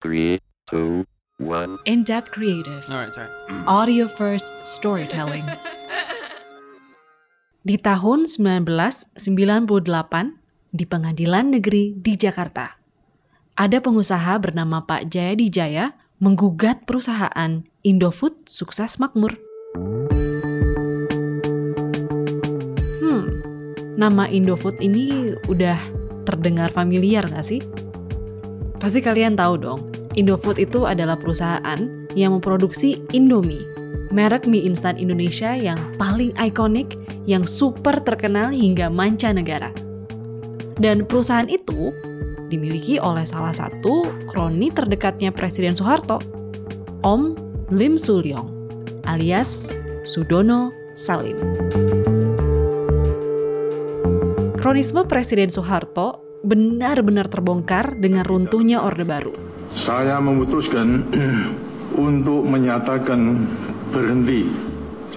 Three, two, one. In-depth creative. Alright, sorry. Audio first storytelling. Di tahun 1998, di Pengadilan Negeri di Jakarta, ada pengusaha bernama Pak Jayadi Jaya menggugat perusahaan Indofood Sukses Makmur. Hmm, nama Indofood ini udah terdengar familiar nggak sih? Pasti kalian tahu dong, Indofood itu adalah perusahaan yang memproduksi Indomie, merek mie instan Indonesia yang paling ikonik, yang super terkenal hingga mancanegara. Dan perusahaan itu dimiliki oleh salah satu kroni terdekatnya Presiden Soeharto, Om Lim Sulyong, alias Sudono Salim. Kronisme Presiden Soeharto benar-benar terbongkar dengan runtuhnya Orde Baru. Saya memutuskan untuk menyatakan berhenti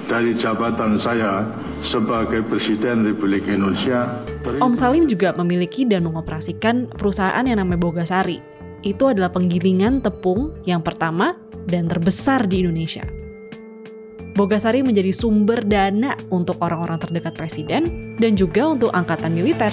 dari jabatan saya sebagai Presiden Republik Indonesia. Om Salim juga memiliki dan mengoperasikan perusahaan yang namanya Bogasari. Itu adalah penggilingan tepung yang pertama dan terbesar di Indonesia. Bogasari menjadi sumber dana untuk orang-orang terdekat presiden dan juga untuk angkatan militer.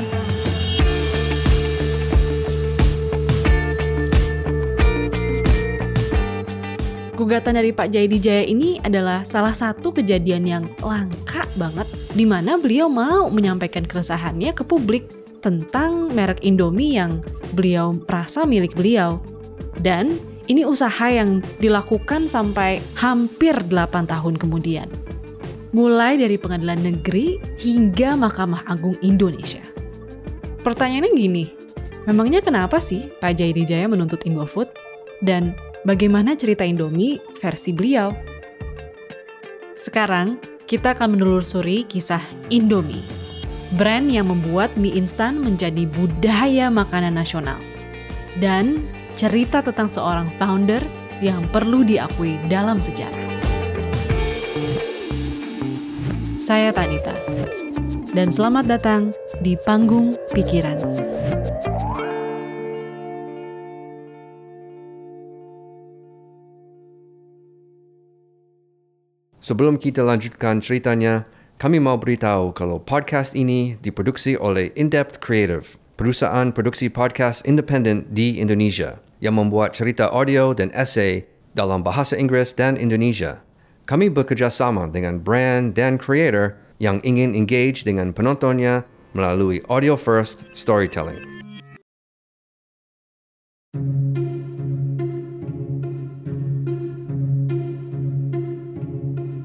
Gugatan dari Pak Jaya ini adalah salah satu kejadian yang langka banget di mana beliau mau menyampaikan keresahannya ke publik tentang merek Indomie yang beliau merasa milik beliau. Dan ini usaha yang dilakukan sampai hampir 8 tahun kemudian. Mulai dari pengadilan negeri hingga Mahkamah Agung Indonesia. Pertanyaannya gini, memangnya kenapa sih Pak Jaya menuntut Indofood? Dan bagaimana cerita Indomie versi beliau? Sekarang, kita akan menelusuri kisah Indomie, brand yang membuat mie instan menjadi budaya makanan nasional. Dan cerita tentang seorang founder yang perlu diakui dalam sejarah. Saya Tanita, dan selamat datang di Panggung Pikiran. Sebelum kita lanjutkan ceritanya, kami mau beritahu kalau podcast ini diproduksi oleh In-Depth Creative, perusahaan produksi podcast independen di Indonesia yang membuat cerita audio dan esai dalam bahasa Inggris dan Indonesia. Kami bekerja sama dengan brand dan creator yang ingin engage dengan penontonnya melalui audio first storytelling.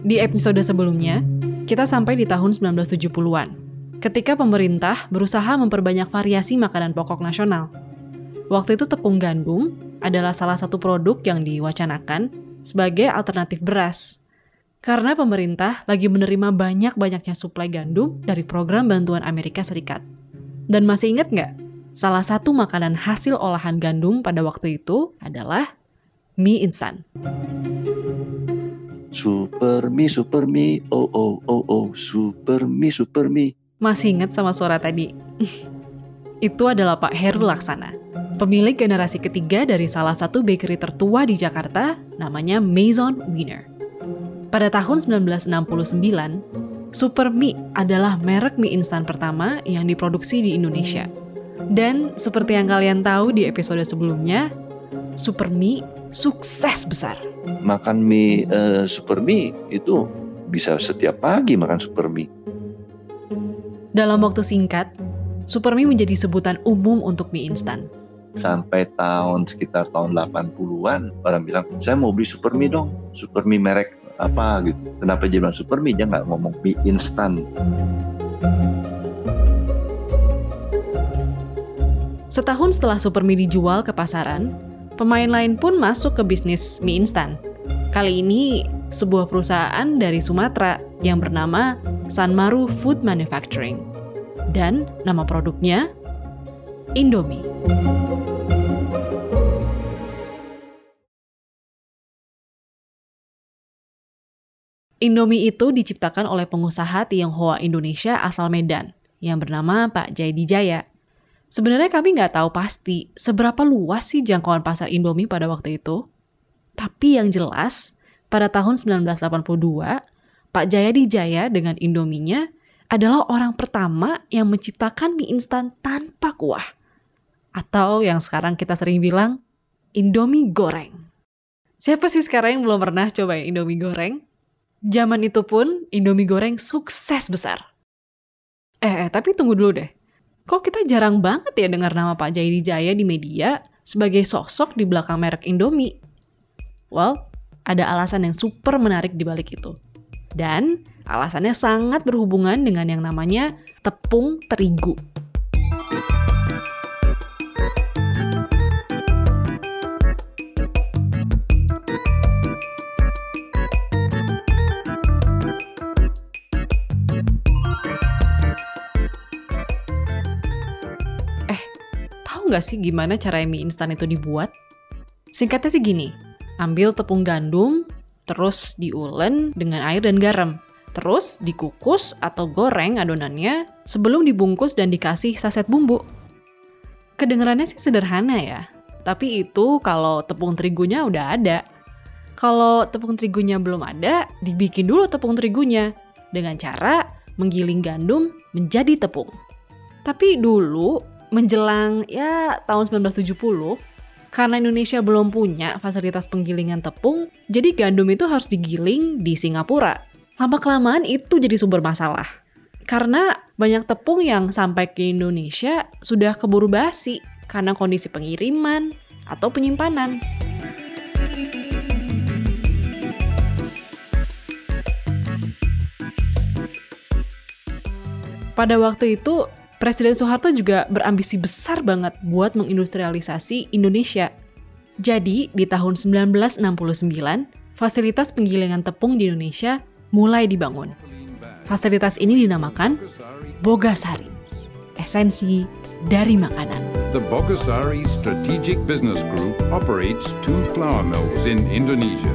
Di episode sebelumnya, kita sampai di tahun 1970-an, ketika pemerintah berusaha memperbanyak variasi makanan pokok nasional. Waktu itu tepung gandum adalah salah satu produk yang diwacanakan sebagai alternatif beras. Karena pemerintah lagi menerima banyak-banyaknya suplai gandum dari program bantuan Amerika Serikat. Dan masih ingat nggak? Salah satu makanan hasil olahan gandum pada waktu itu adalah mie instan. Super mie, super mie, oh oh oh oh, super mie, super mie. Masih ingat sama suara tadi? Itu adalah Pak Heru Laksana, pemilik generasi ketiga dari salah satu bakery tertua di Jakarta, namanya Maison Wiener. Pada tahun 1969, Super Mie adalah merek mie instan pertama yang diproduksi di Indonesia. Dan seperti yang kalian tahu di episode sebelumnya, Super Mie sukses besar makan mie uh, super mie itu bisa setiap pagi makan super mie. Dalam waktu singkat, super mie menjadi sebutan umum untuk mie instan. Sampai tahun sekitar tahun 80-an, orang bilang, saya mau beli super mie dong, super mie merek apa gitu. Kenapa dia bilang super mie, dia nggak ngomong mie instan. Setahun setelah super mie dijual ke pasaran, Pemain lain pun masuk ke bisnis mie instan. Kali ini sebuah perusahaan dari Sumatera yang bernama Sanmaru Food Manufacturing. Dan nama produknya Indomie. Indomie itu diciptakan oleh pengusaha Tionghoa Indonesia asal Medan yang bernama Pak Jayadi Jaya. Sebenarnya kami nggak tahu pasti seberapa luas sih jangkauan pasar Indomie pada waktu itu. Tapi yang jelas, pada tahun 1982, Pak Jayadi Jaya dengan Indominya adalah orang pertama yang menciptakan mie instan tanpa kuah. Atau yang sekarang kita sering bilang, Indomie goreng. Siapa sih sekarang yang belum pernah coba Indomie goreng? Zaman itu pun Indomie goreng sukses besar. Eh, eh, tapi tunggu dulu deh. Kok kita jarang banget ya dengar nama Pak Jayadi Jaya di media sebagai sosok di belakang merek Indomie? Well, ada alasan yang super menarik di balik itu. Dan alasannya sangat berhubungan dengan yang namanya tepung terigu. Nggak sih gimana cara mie instan itu dibuat? Singkatnya sih gini, ambil tepung gandum, terus diulen dengan air dan garam. Terus dikukus atau goreng adonannya sebelum dibungkus dan dikasih saset bumbu. Kedengarannya sih sederhana ya, tapi itu kalau tepung terigunya udah ada. Kalau tepung terigunya belum ada, dibikin dulu tepung terigunya dengan cara menggiling gandum menjadi tepung. Tapi dulu menjelang ya tahun 1970, karena Indonesia belum punya fasilitas penggilingan tepung, jadi gandum itu harus digiling di Singapura. Lama-kelamaan itu jadi sumber masalah. Karena banyak tepung yang sampai ke Indonesia sudah keburu basi karena kondisi pengiriman atau penyimpanan. Pada waktu itu, Presiden Soeharto juga berambisi besar banget buat mengindustrialisasi Indonesia. Jadi, di tahun 1969, fasilitas penggilingan tepung di Indonesia mulai dibangun. Fasilitas ini dinamakan Bogasari, esensi dari makanan. The Bogasari Strategic Business Group operates two flour mills in Indonesia,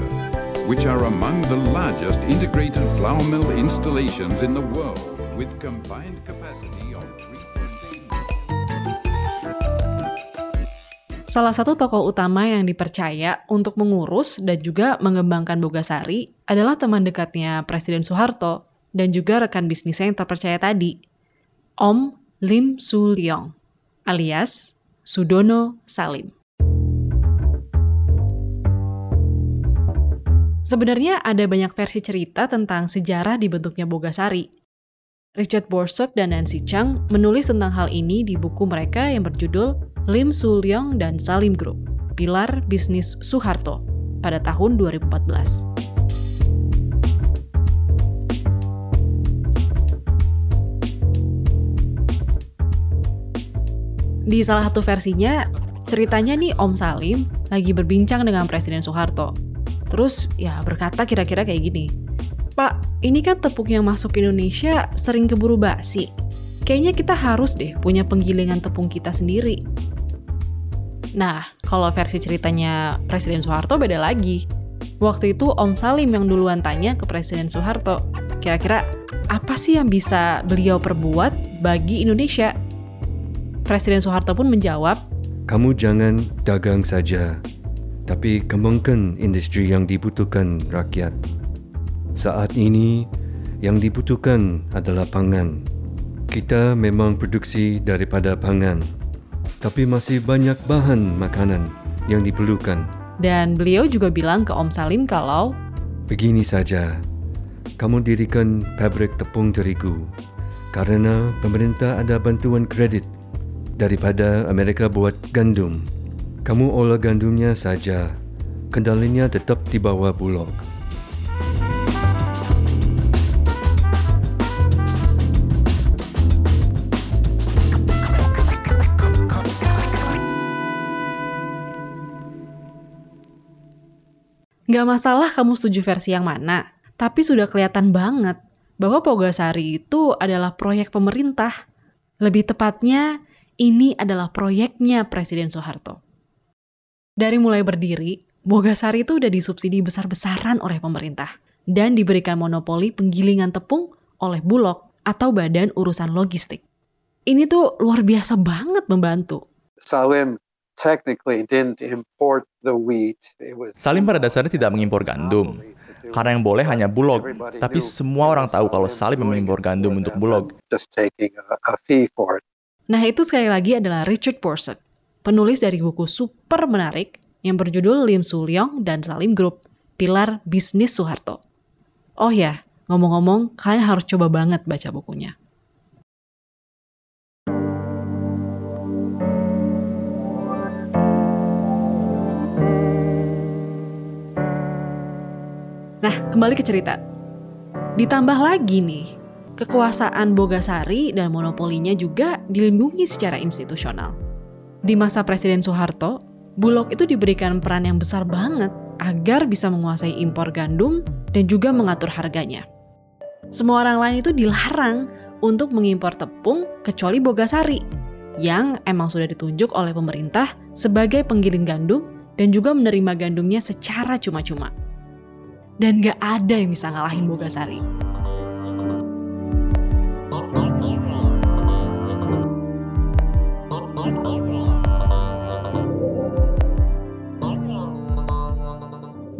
which are among the largest integrated flour mill installations in the world, with combined capacity Salah satu tokoh utama yang dipercaya untuk mengurus dan juga mengembangkan Bogasari adalah teman dekatnya Presiden Soeharto dan juga rekan bisnisnya yang terpercaya tadi, Om Lim Su Leong, alias Sudono Salim. Sebenarnya ada banyak versi cerita tentang sejarah dibentuknya Bogasari. Richard Borsuk dan Nancy Chang menulis tentang hal ini di buku mereka yang berjudul Lim Su Leong dan Salim Group, Pilar Bisnis Soeharto, pada tahun 2014. Di salah satu versinya, ceritanya nih Om Salim lagi berbincang dengan Presiden Soeharto. Terus ya berkata kira-kira kayak gini, Pak, ini kan tepung yang masuk Indonesia sering keburu basi. Kayaknya kita harus deh punya penggilingan tepung kita sendiri. Nah, kalau versi ceritanya Presiden Soeharto beda lagi. Waktu itu Om Salim yang duluan tanya ke Presiden Soeharto, kira-kira apa sih yang bisa beliau perbuat bagi Indonesia? Presiden Soeharto pun menjawab, Kamu jangan dagang saja, tapi kembangkan industri yang dibutuhkan rakyat. Saat ini, yang dibutuhkan adalah pangan. Kita memang produksi daripada pangan, tapi masih banyak bahan makanan yang diperlukan. dan beliau juga bilang ke Om Salim kalau Begini saja, kamu dirikan pabrik tepung terigu karena pemerintah ada bantuan kredit daripada Amerika buat gandum. Kamu olah gandumnya saja, kendalinya tetap di bawah bulog. Nggak masalah kamu setuju versi yang mana, tapi sudah kelihatan banget bahwa Pogasari itu adalah proyek pemerintah. Lebih tepatnya, ini adalah proyeknya Presiden Soeharto. Dari mulai berdiri, Bogasari itu udah disubsidi besar-besaran oleh pemerintah dan diberikan monopoli penggilingan tepung oleh Bulog atau Badan Urusan Logistik. ini tuh luar biasa banget membantu. Salim technically didn't import the wheat. It was Salim pada dasarnya tidak mengimpor gandum. Karena yang boleh hanya Bulog. Tapi semua orang tahu kalau Salim mengimpor gandum untuk Bulog. Nah itu sekali lagi adalah Richard Borsuk, penulis dari buku super menarik yang berjudul Lim Sulyong dan Salim Group, Pilar Bisnis Soeharto. Oh ya, ngomong-ngomong, kalian harus coba banget baca bukunya. Nah, kembali ke cerita. Ditambah lagi nih, kekuasaan Bogasari dan monopolinya juga dilindungi secara institusional. Di masa Presiden Soeharto, Bulog itu diberikan peran yang besar banget agar bisa menguasai impor gandum dan juga mengatur harganya. Semua orang lain itu dilarang untuk mengimpor tepung kecuali Bogasari, yang emang sudah ditunjuk oleh pemerintah sebagai penggiling gandum dan juga menerima gandumnya secara cuma-cuma. Dan gak ada yang bisa ngalahin Bogasari.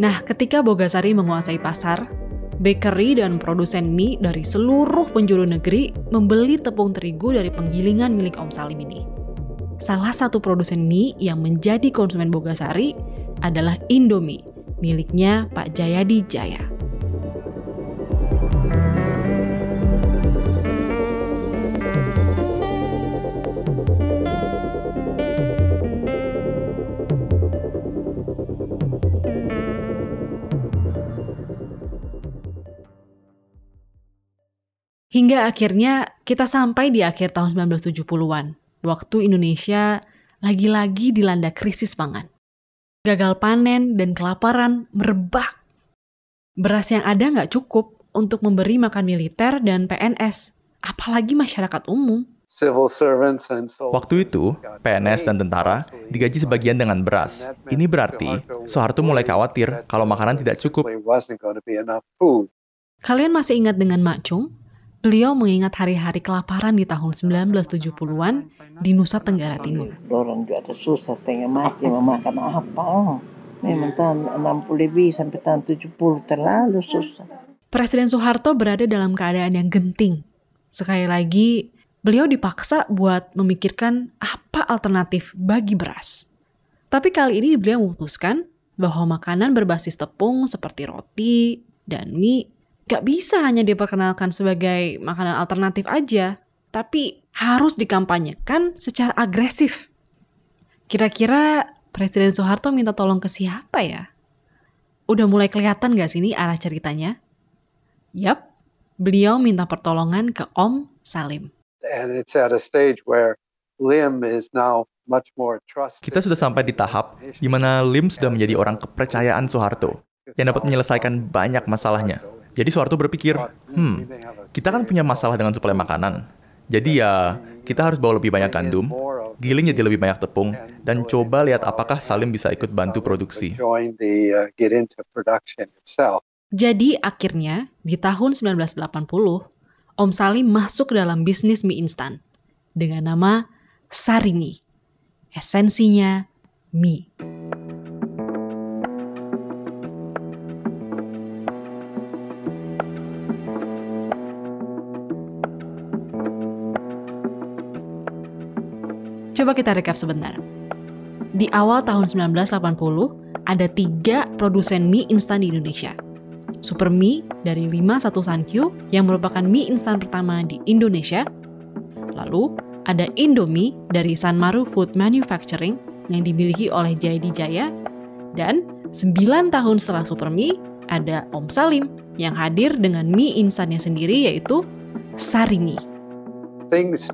Nah, ketika Bogasari menguasai pasar, bakery dan produsen mie dari seluruh penjuru negeri membeli tepung terigu dari penggilingan milik Om Salim ini. Salah satu produsen mie yang menjadi konsumen Bogasari adalah Indomie, miliknya Pak Jayadi Jaya. Hingga akhirnya kita sampai di akhir tahun 1970-an, waktu Indonesia lagi-lagi dilanda krisis pangan. Gagal panen dan kelaparan merebak. Beras yang ada nggak cukup untuk memberi makan militer dan PNS, apalagi masyarakat umum. Waktu itu, PNS dan tentara digaji sebagian dengan beras. Ini berarti Soeharto mulai khawatir kalau makanan tidak cukup. Kalian masih ingat dengan Mak Chung? Beliau mengingat hari-hari kelaparan di tahun 1970-an di Nusa Tenggara Timur. Orang juga ada susah setengah mati mau makan apa. Oh, memang tahun 60 lebih sampai tahun 70 terlalu susah. Presiden Soeharto berada dalam keadaan yang genting. Sekali lagi, beliau dipaksa buat memikirkan apa alternatif bagi beras. Tapi kali ini beliau memutuskan bahwa makanan berbasis tepung seperti roti dan mie gak bisa hanya diperkenalkan sebagai makanan alternatif aja, tapi harus dikampanyekan secara agresif. Kira-kira Presiden Soeharto minta tolong ke siapa ya? Udah mulai kelihatan gak sini arah ceritanya? Yap, beliau minta pertolongan ke Om Salim. And it's at a stage where Lim is now much more trusted. Kita sudah sampai di tahap di mana Lim sudah menjadi orang kepercayaan Soeharto yang dapat menyelesaikan banyak masalahnya. Jadi Soeharto berpikir, hmm, kita kan punya masalah dengan suplai makanan. Jadi ya, kita harus bawa lebih banyak gandum, giling jadi lebih banyak tepung, dan coba lihat apakah Salim bisa ikut bantu produksi. Uh. Jadi akhirnya di tahun 1980, Om Salim masuk ke dalam bisnis mie instan dengan nama Saringi. Esensinya mie. Coba kita recap sebentar. Di awal tahun 1980, ada tiga produsen mie instan di Indonesia. Super Mie dari 51 Sankyu yang merupakan mie instan pertama di Indonesia. Lalu ada Indomie dari Sanmaru Food Manufacturing yang dimiliki oleh Jayadi Jaya. Dan 9 tahun setelah Super Mie, ada Om Salim yang hadir dengan mie insannya sendiri yaitu Saringi. Things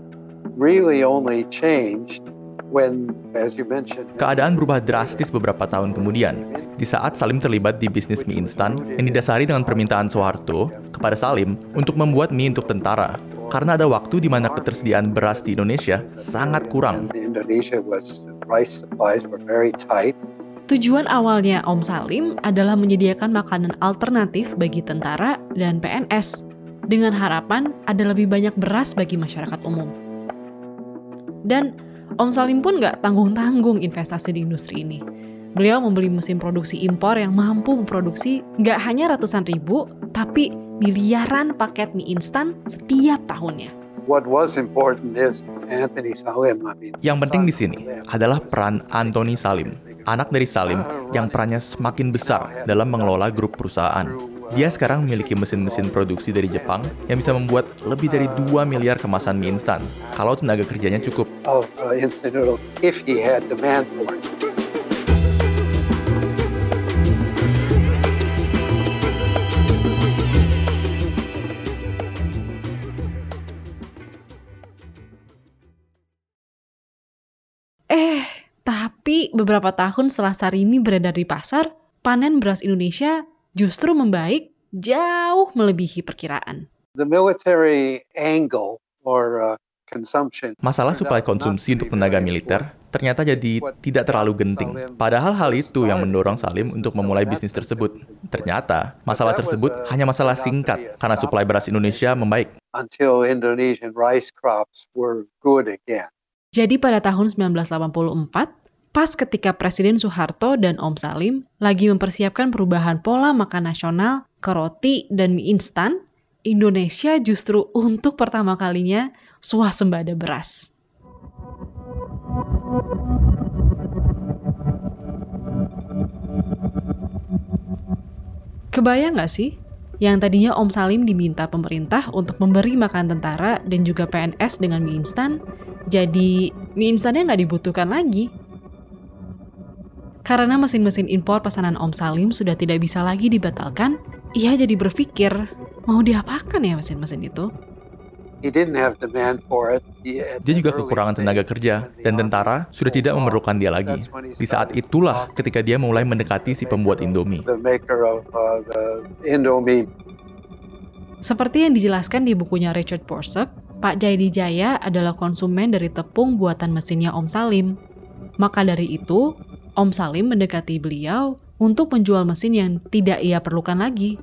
really only changed when, as you mentioned, Keadaan berubah drastis beberapa tahun kemudian, di saat Salim terlibat di bisnis mie instan yang didasari dengan permintaan Soeharto kepada Salim untuk membuat mie untuk tentara. Karena ada waktu di mana ketersediaan beras di Indonesia sangat kurang. Indonesia was rice supplies were very tight. Tujuan awalnya Om Salim adalah menyediakan makanan alternatif bagi tentara dan PNS dengan harapan ada lebih banyak beras bagi masyarakat umum. Dan Om Salim pun nggak tanggung-tanggung investasi di industri ini. Beliau membeli mesin produksi impor yang mampu memproduksi nggak hanya ratusan ribu, tapi miliaran paket mie instan setiap tahunnya. What was important is Anthony Salim. I mean, Yang penting di sini adalah peran Anthony Salim, anak dari Salim yang perannya semakin besar dalam mengelola grup perusahaan. Dia sekarang memiliki mesin-mesin produksi dari Jepang yang bisa membuat lebih dari 2 miliar kemasan mie instan kalau tenaga kerjanya cukup. uh. Eh, tapi beberapa tahun setelah Sarimi beredar di pasar, panen beras Indonesia justru membaik jauh melebihi perkiraan. The military angle or uh, consumption. Masalah suplai konsumsi untuk tenaga militer ternyata jadi tidak terlalu genting. Padahal hal itu yang mendorong Salim untuk memulai bisnis tersebut. Ternyata masalah tersebut hanya masalah singkat karena suplai beras Indonesia membaik. until Indonesian rice crops were good again. Jadi pada tahun 1984, pas ketika Presiden Soeharto dan Om Salim lagi mempersiapkan perubahan pola makan nasional ke roti dan mie instan, Indonesia justru untuk pertama kalinya swasembada beras. Kebayang nggak sih? Yang tadinya Om Salim diminta pemerintah untuk memberi makan tentara dan juga PNS dengan mie instan, jadi mie instannya nggak dibutuhkan lagi. Karena mesin-mesin impor pesanan Om Salim sudah tidak bisa lagi dibatalkan, ia jadi berpikir, mau diapakan ya mesin-mesin itu? He didn't have demand for it. He, at Dia juga kekurangan tenaga kerja, dan tentara sudah tidak memerlukan dia lagi. Di saat itulah ketika dia mulai mendekati si pembuat Indomie. Uh, Seperti yang dijelaskan di bukunya Richard Borsuk, Pak Jaidi Jaya adalah konsumen dari tepung buatan mesinnya Om Salim. Maka dari itu, Om Salim mendekati beliau untuk menjual mesin yang tidak ia perlukan lagi.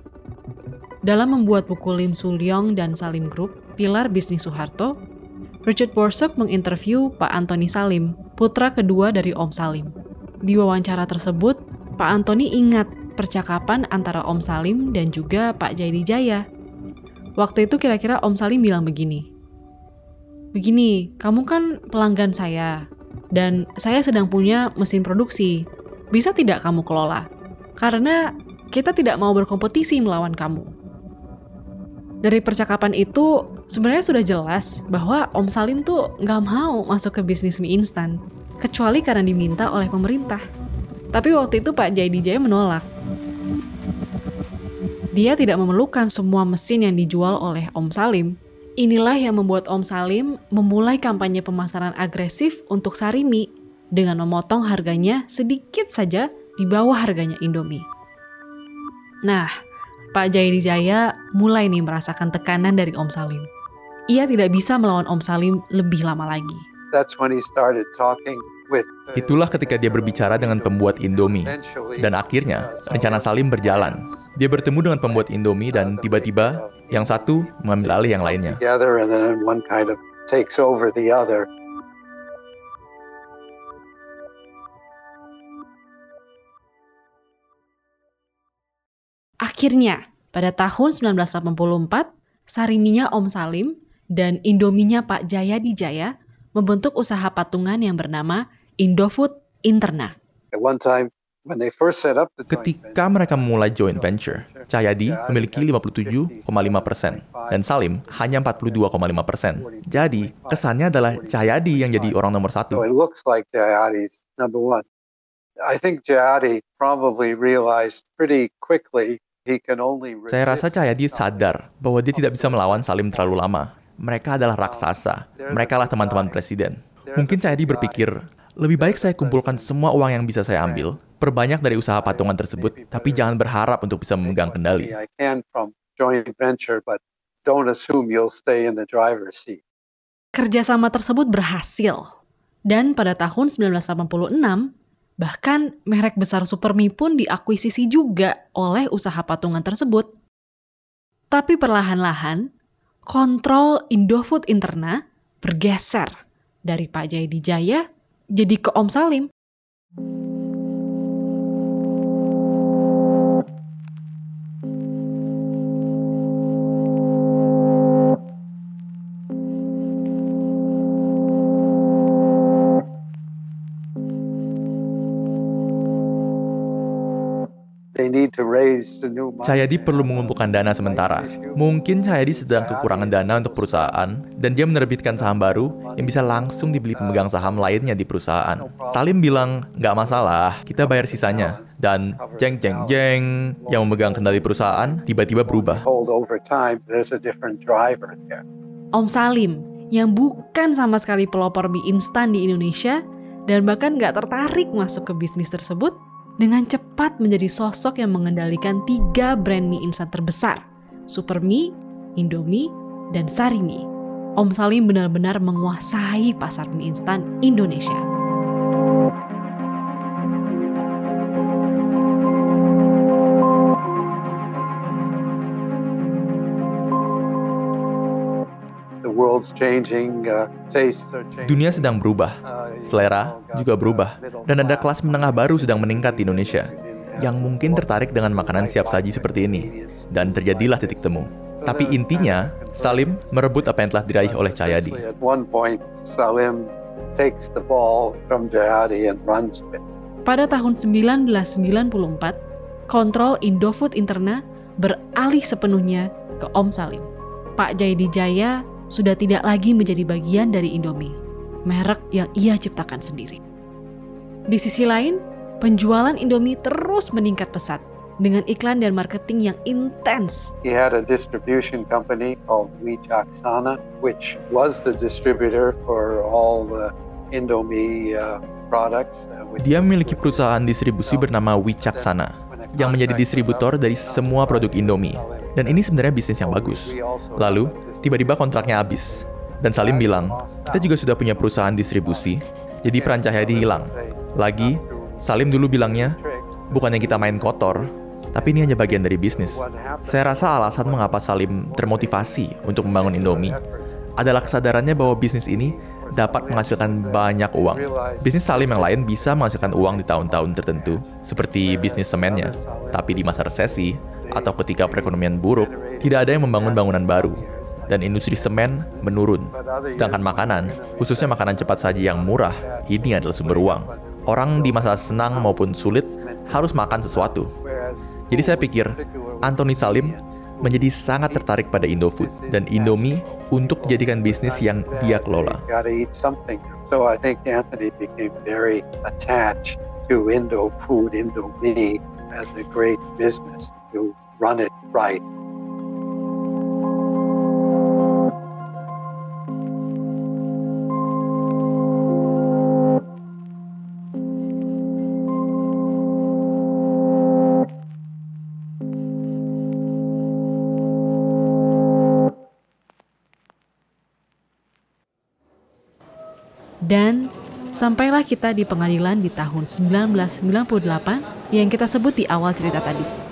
Dalam membuat buku Lim Sulyong dan Salim Group, pilar bisnis Soeharto, Richard Borsuk menginterview Pak Antoni Salim, putra kedua dari Om Salim. Di wawancara tersebut, Pak Antoni ingat percakapan antara Om Salim dan juga Pak Jaidi Jaya. Waktu itu kira-kira Om Salim bilang begini, Begini, kamu kan pelanggan saya, dan saya sedang punya mesin produksi. Bisa tidak kamu kelola? Karena kita tidak mau berkompetisi melawan kamu. Dari percakapan itu, sebenarnya sudah jelas bahwa Om Salim tuh nggak mau masuk ke bisnis mie instan, kecuali karena diminta oleh pemerintah. Tapi waktu itu Pak Jaidi Jaya menolak. Dia tidak memerlukan semua mesin yang dijual oleh Om Salim. Inilah yang membuat Om Salim memulai kampanye pemasaran agresif untuk Sarimi dengan memotong harganya sedikit saja di bawah harganya Indomie. Nah, Pak Jaidi Jaya mulai nih merasakan tekanan dari Om Salim. Ia tidak bisa melawan Om Salim lebih lama lagi. That's when he started talking Itulah ketika dia berbicara dengan pembuat Indomie. Dan akhirnya, rencana Salim berjalan. Dia bertemu dengan pembuat Indomie dan tiba-tiba yang satu mengambil alih yang lainnya. Akhirnya, pada tahun 1984, Sariminya Om Salim dan Indominya Pak Jayadi Jaya membentuk usaha patungan yang bernama Indofood Interna. At one time, when they first set up the joint Ketika mereka memulai joint venture, Cahyadi memiliki 57,5 persen dan Salim hanya 42,5 persen. Jadi, kesannya adalah Cahyadi yang jadi orang nomor satu. it looks like Jayadi's number one. I think Jayadi probably realized pretty quickly he can only resist Saya rasa Cahyadi sadar bahwa dia tidak bisa melawan Salim terlalu lama. Mereka adalah raksasa. Mereka lah teman-teman presiden. Mungkin Cahyadi berpikir, lebih baik saya kumpulkan semua uang yang bisa saya ambil, perbanyak dari usaha patungan tersebut, tapi jangan berharap untuk bisa memegang kendali. Kerjasama tersebut berhasil. Dan pada tahun 1986, bahkan merek besar Supermi pun diakuisisi juga oleh usaha patungan tersebut. Tapi perlahan-lahan, kontrol Indofood Interna bergeser Dari Pak Jaya jadi ke Om Salim. Cahyadi perlu mengumpulkan dana sementara. Mungkin Cahyadi sedang kekurangan dana untuk perusahaan, dan dia menerbitkan saham baru yang bisa langsung dibeli pemegang saham lainnya di perusahaan. Salim bilang, nggak masalah, kita bayar sisanya. Dan jeng jeng jeng, yang memegang kendali perusahaan tiba-tiba berubah. Om Salim yang bukan sama sekali pelopor mie instan di Indonesia dan bahkan nggak tertarik masuk ke bisnis tersebut, dengan cepat menjadi sosok yang mengendalikan tiga brand mie instan terbesar, Super Mie, Indomie, dan Sari Mie. Om Salim benar-benar menguasai pasar mie instan Indonesia. Dunia sedang berubah, Uh, selera juga berubah, dan ada kelas menengah baru sedang meningkat di Indonesia yang mungkin tertarik dengan makanan siap saji seperti ini, dan terjadilah titik temu. Tapi intinya, Salim merebut apa yang telah diraih oleh Cahyadi. Pada tahun 1994, kontrol Indofood Interna beralih sepenuhnya ke Om Salim. Pak Jayadi Jaya sudah tidak lagi menjadi bagian dari Indomie, merek yang ia ciptakan sendiri. Di sisi lain, penjualan Indomie terus meningkat pesat dengan iklan dan marketing yang intens. He had a distribution company called Wichaksana, which was the distributor for all the Indomie uh, products. Dia memiliki perusahaan distribusi bernama Wicaksana yang menjadi distributor dari semua produk Indomie. Dan ini sebenarnya bisnis yang bagus. Lalu, tiba-tiba kontraknya habis. Dan Salim bilang, kita juga sudah punya perusahaan distribusi, jadi peran Cahyadi hilang. Lagi, Salim dulu bilangnya, bukannya kita main kotor, tapi ini hanya bagian dari bisnis. Saya rasa alasan mengapa Salim termotivasi untuk membangun Indomie adalah kesadarannya bahwa bisnis ini dapat menghasilkan banyak uang. Bisnis Salim yang lain bisa menghasilkan uang di tahun-tahun tertentu, seperti bisnis semennya. Tapi di masa resesi, atau ketika perekonomian buruk, tidak ada yang membangun bangunan baru, dan industri semen menurun. Sedangkan makanan, khususnya makanan cepat saji yang murah, ini adalah sumber uang. Orang di masa senang maupun sulit harus makan sesuatu. Jadi saya pikir, Anthony Salim menjadi sangat tertarik pada Indofood dan Indomie untuk dijadikan bisnis yang dia kelola. To run it right. Dan sampailah kita di pengadilan di tahun 1998 yang kita sebut di awal cerita tadi.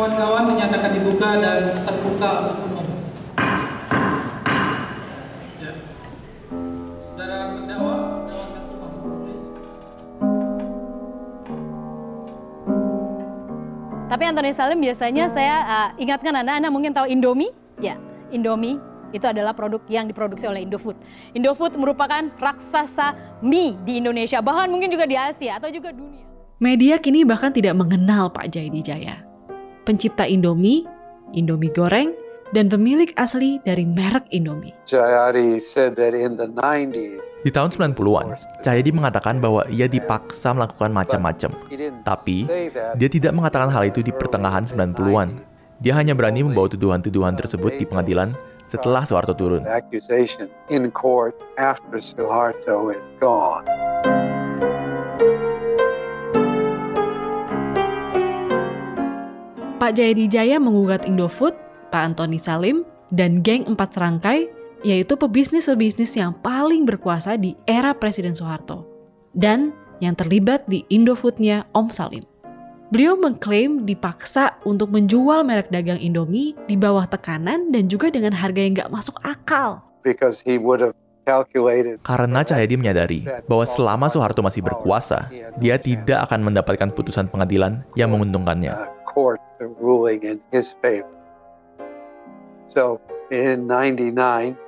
Kawan-kawan dinyatakan dibuka dan terbuka untuk umum. Ya. Saudara terdakwa, terdakwa satu. Tapi Anthony Salim biasanya saya uh, ingatkan Anda, Anda mungkin tahu Indomie? Ya, Indomie itu adalah produk yang diproduksi oleh Indofood. Indofood merupakan raksasa mie di Indonesia, bahkan mungkin juga di Asia atau juga dunia. Media kini bahkan tidak mengenal Pak Jayadi Jaya. Pencipta Indomie, Indomie goreng, dan pemilik asli dari merek Indomie. Jayadi said that in the 90s, Di tahun 90-an, Cahyadi mengatakan bahwa ia dipaksa melakukan macam-macam. Tapi, dia tidak mengatakan hal itu di pertengahan 90-an. Dia hanya berani membawa tuduhan-tuduhan tersebut di pengadilan setelah Soeharto turun. Pak Jayadi Jaya menggugat Indofood, Pak Antoni Salim, dan geng empat serangkai, yaitu pebisnis-pebisnis yang paling berkuasa di era Presiden Soeharto, dan yang terlibat di Indofoodnya Om Salim. Beliau mengklaim dipaksa untuk menjual merek dagang Indomie di bawah tekanan dan juga dengan harga yang nggak masuk akal. because he would have calculated Karena Cahyadi menyadari bahwa selama Soeharto masih berkuasa, dia tidak akan mendapatkan putusan pengadilan yang menguntungkannya. Court ruling in his favor. So in 99,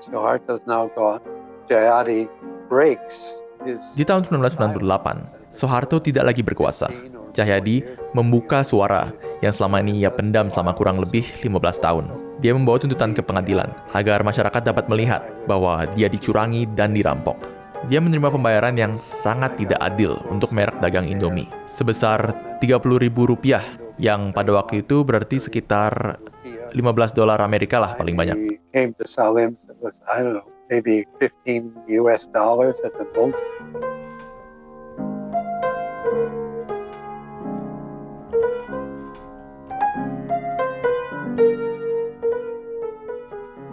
Suharto's now gone. Jayati breaks his Di tahun 1998, Soeharto tidak lagi berkuasa. Cahyadi membuka suara yang selama ini ia pendam selama kurang lebih 15 tahun. Dia membawa tuntutan ke pengadilan agar masyarakat dapat melihat bahwa dia dicurangi dan dirampok. Dia menerima pembayaran yang sangat tidak adil untuk merek dagang Indomie, sebesar Rp30.000 yang pada waktu itu berarti sekitar 15 dolar Amerika lah paling banyak. He came to Salim, it was, I don't know, maybe 15 US dollars at the most.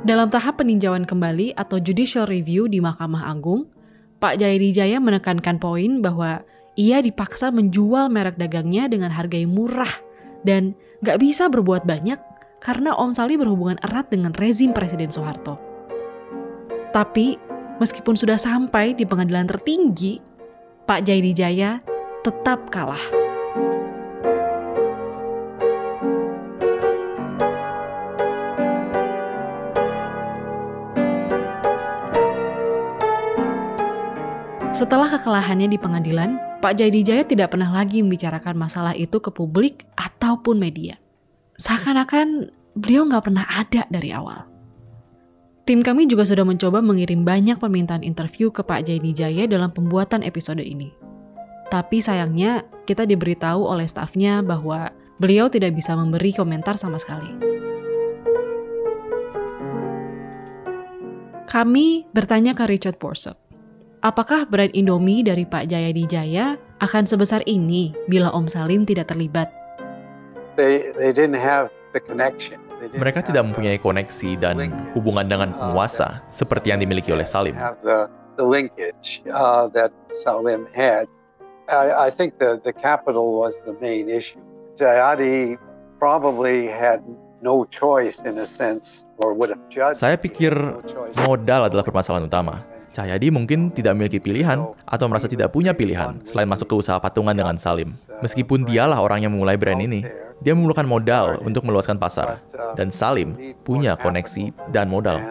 Dalam tahap peninjauan kembali atau judicial review di Mahkamah Agung, Pak Jayadi Jaya menekankan poin bahwa ia dipaksa menjual merek dagangnya dengan harga yang murah dan gak bisa berbuat banyak karena Om Sali berhubungan erat dengan rezim Presiden Soeharto. Tapi, meskipun sudah sampai di pengadilan tertinggi, Pak Jayadi Jaya tetap kalah. Setelah kekalahannya di pengadilan, Pak Jayadi Jaya tidak pernah lagi membicarakan masalah itu ke publik ataupun media. Seakan-akan beliau nggak pernah ada dari awal. Tim kami juga sudah mencoba mengirim banyak permintaan interview ke Pak Jayadi Jaya dalam pembuatan episode ini. Tapi sayangnya kita diberitahu oleh stafnya bahwa beliau tidak bisa memberi komentar sama sekali. Kami bertanya ke Richard Borsuk, apakah brand Indomie dari Pak Jayadi Jaya akan sebesar ini bila Om Salim tidak terlibat? They, they didn't have the connection. Mereka tidak mempunyai koneksi dan hubungan dengan penguasa seperti yang dimiliki oleh Salim. have the, the linkage uh, that Salim had. I, I think the, the capital was the main issue. Jayati probably had no choice in a sense, or would have judged. Saya pikir modal adalah permasalahan utama. Cahyadi mungkin tidak memiliki pilihan atau merasa tidak punya pilihan selain masuk ke usaha patungan dengan Salim. Meskipun dialah orang yang memulai brand ini, dia memerlukan modal untuk meluaskan pasar. Dan Salim punya koneksi dan modal.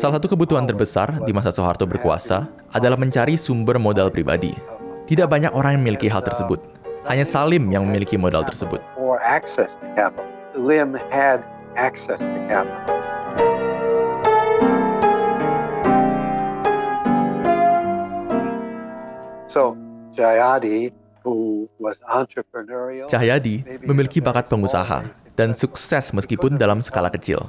Salah satu kebutuhan terbesar di masa Soeharto berkuasa adalah mencari sumber modal pribadi. Tidak banyak orang yang memiliki hal tersebut. Hanya Salim yang memiliki modal tersebut. Lim had access to capital. So Jayadi, Cahyadi memiliki bakat pengusaha dan sukses meskipun dalam skala kecil.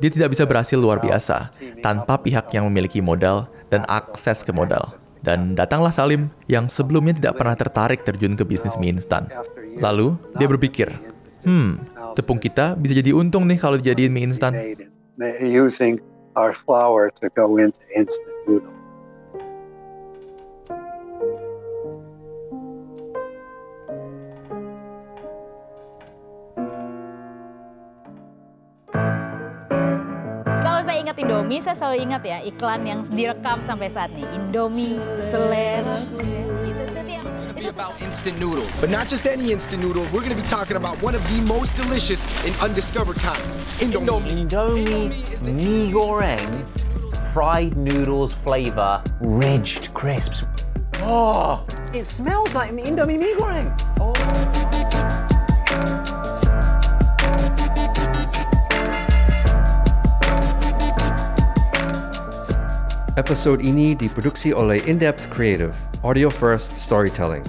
Dia tidak bisa berhasil luar biasa tanpa pihak yang memiliki modal dan akses ke modal. Dan datanglah Salim yang sebelumnya tidak pernah tertarik terjun ke bisnis mie instan. Lalu dia berpikir, hmm, tepung kita bisa jadi untung nih kalau dijadiin mie instan. Ingat Indomie, saya selalu ingat ya iklan yang direkam sampai saat ini. Indomie, selera. Itu, itu, yang- itu about instant noodles. But not just any instant noodle. We're going to be talking about one of the most delicious and undiscovered kinds. Indomie. Indomie mee goreng, fried noodles flavor, ridged crisps. Oh, it smells like Indomie mee goreng. Oh. Episode ini diproduksi oleh In-Depth Creative, Audio First Storytelling.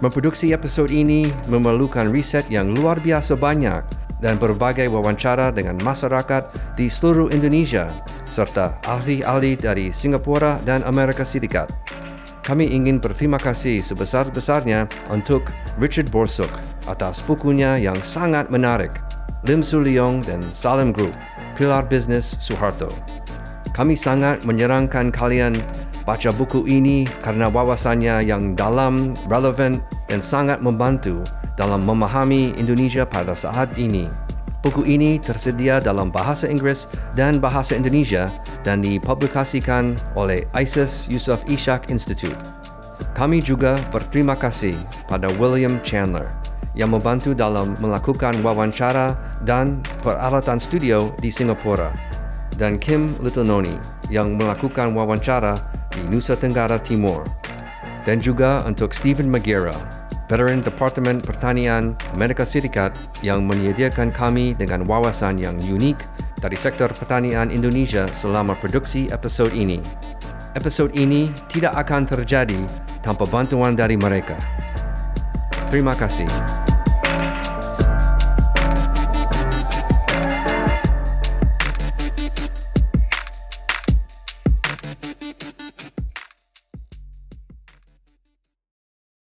Memproduksi episode ini memerlukan riset yang luar biasa banyak dan berbagai wawancara dengan masyarakat di seluruh Indonesia serta ahli-ahli dari Singapura dan Amerika Serikat. Kami ingin berterima kasih sebesar-besarnya untuk Richard Borsuk atas bukunya yang sangat menarik, Lim Suliong dan Salim Group, Pilar Business Suharto. Kami sangat menyarankan kalian baca buku ini karena wawasannya yang dalam, relevan, dan sangat membantu dalam memahami Indonesia pada saat ini. Buku ini tersedia dalam bahasa Inggris dan bahasa Indonesia dan dipublikasikan oleh ISIS Yusof Ishak Institute. Kami juga berterima kasih pada William Chandler yang membantu dalam melakukan wawancara dan peralatan studio di Singapura dan Kim Littlenoni yang melakukan wawancara di Nusa Tenggara Timur dan juga untuk Stephen Magira veteran Departemen Pertanian Amerika Serikat yang menyediakan kami dengan wawasan yang unik dari sektor pertanian Indonesia selama produksi episod ini. Episod ini tidak akan terjadi tanpa bantuan dari mereka. Terima kasih.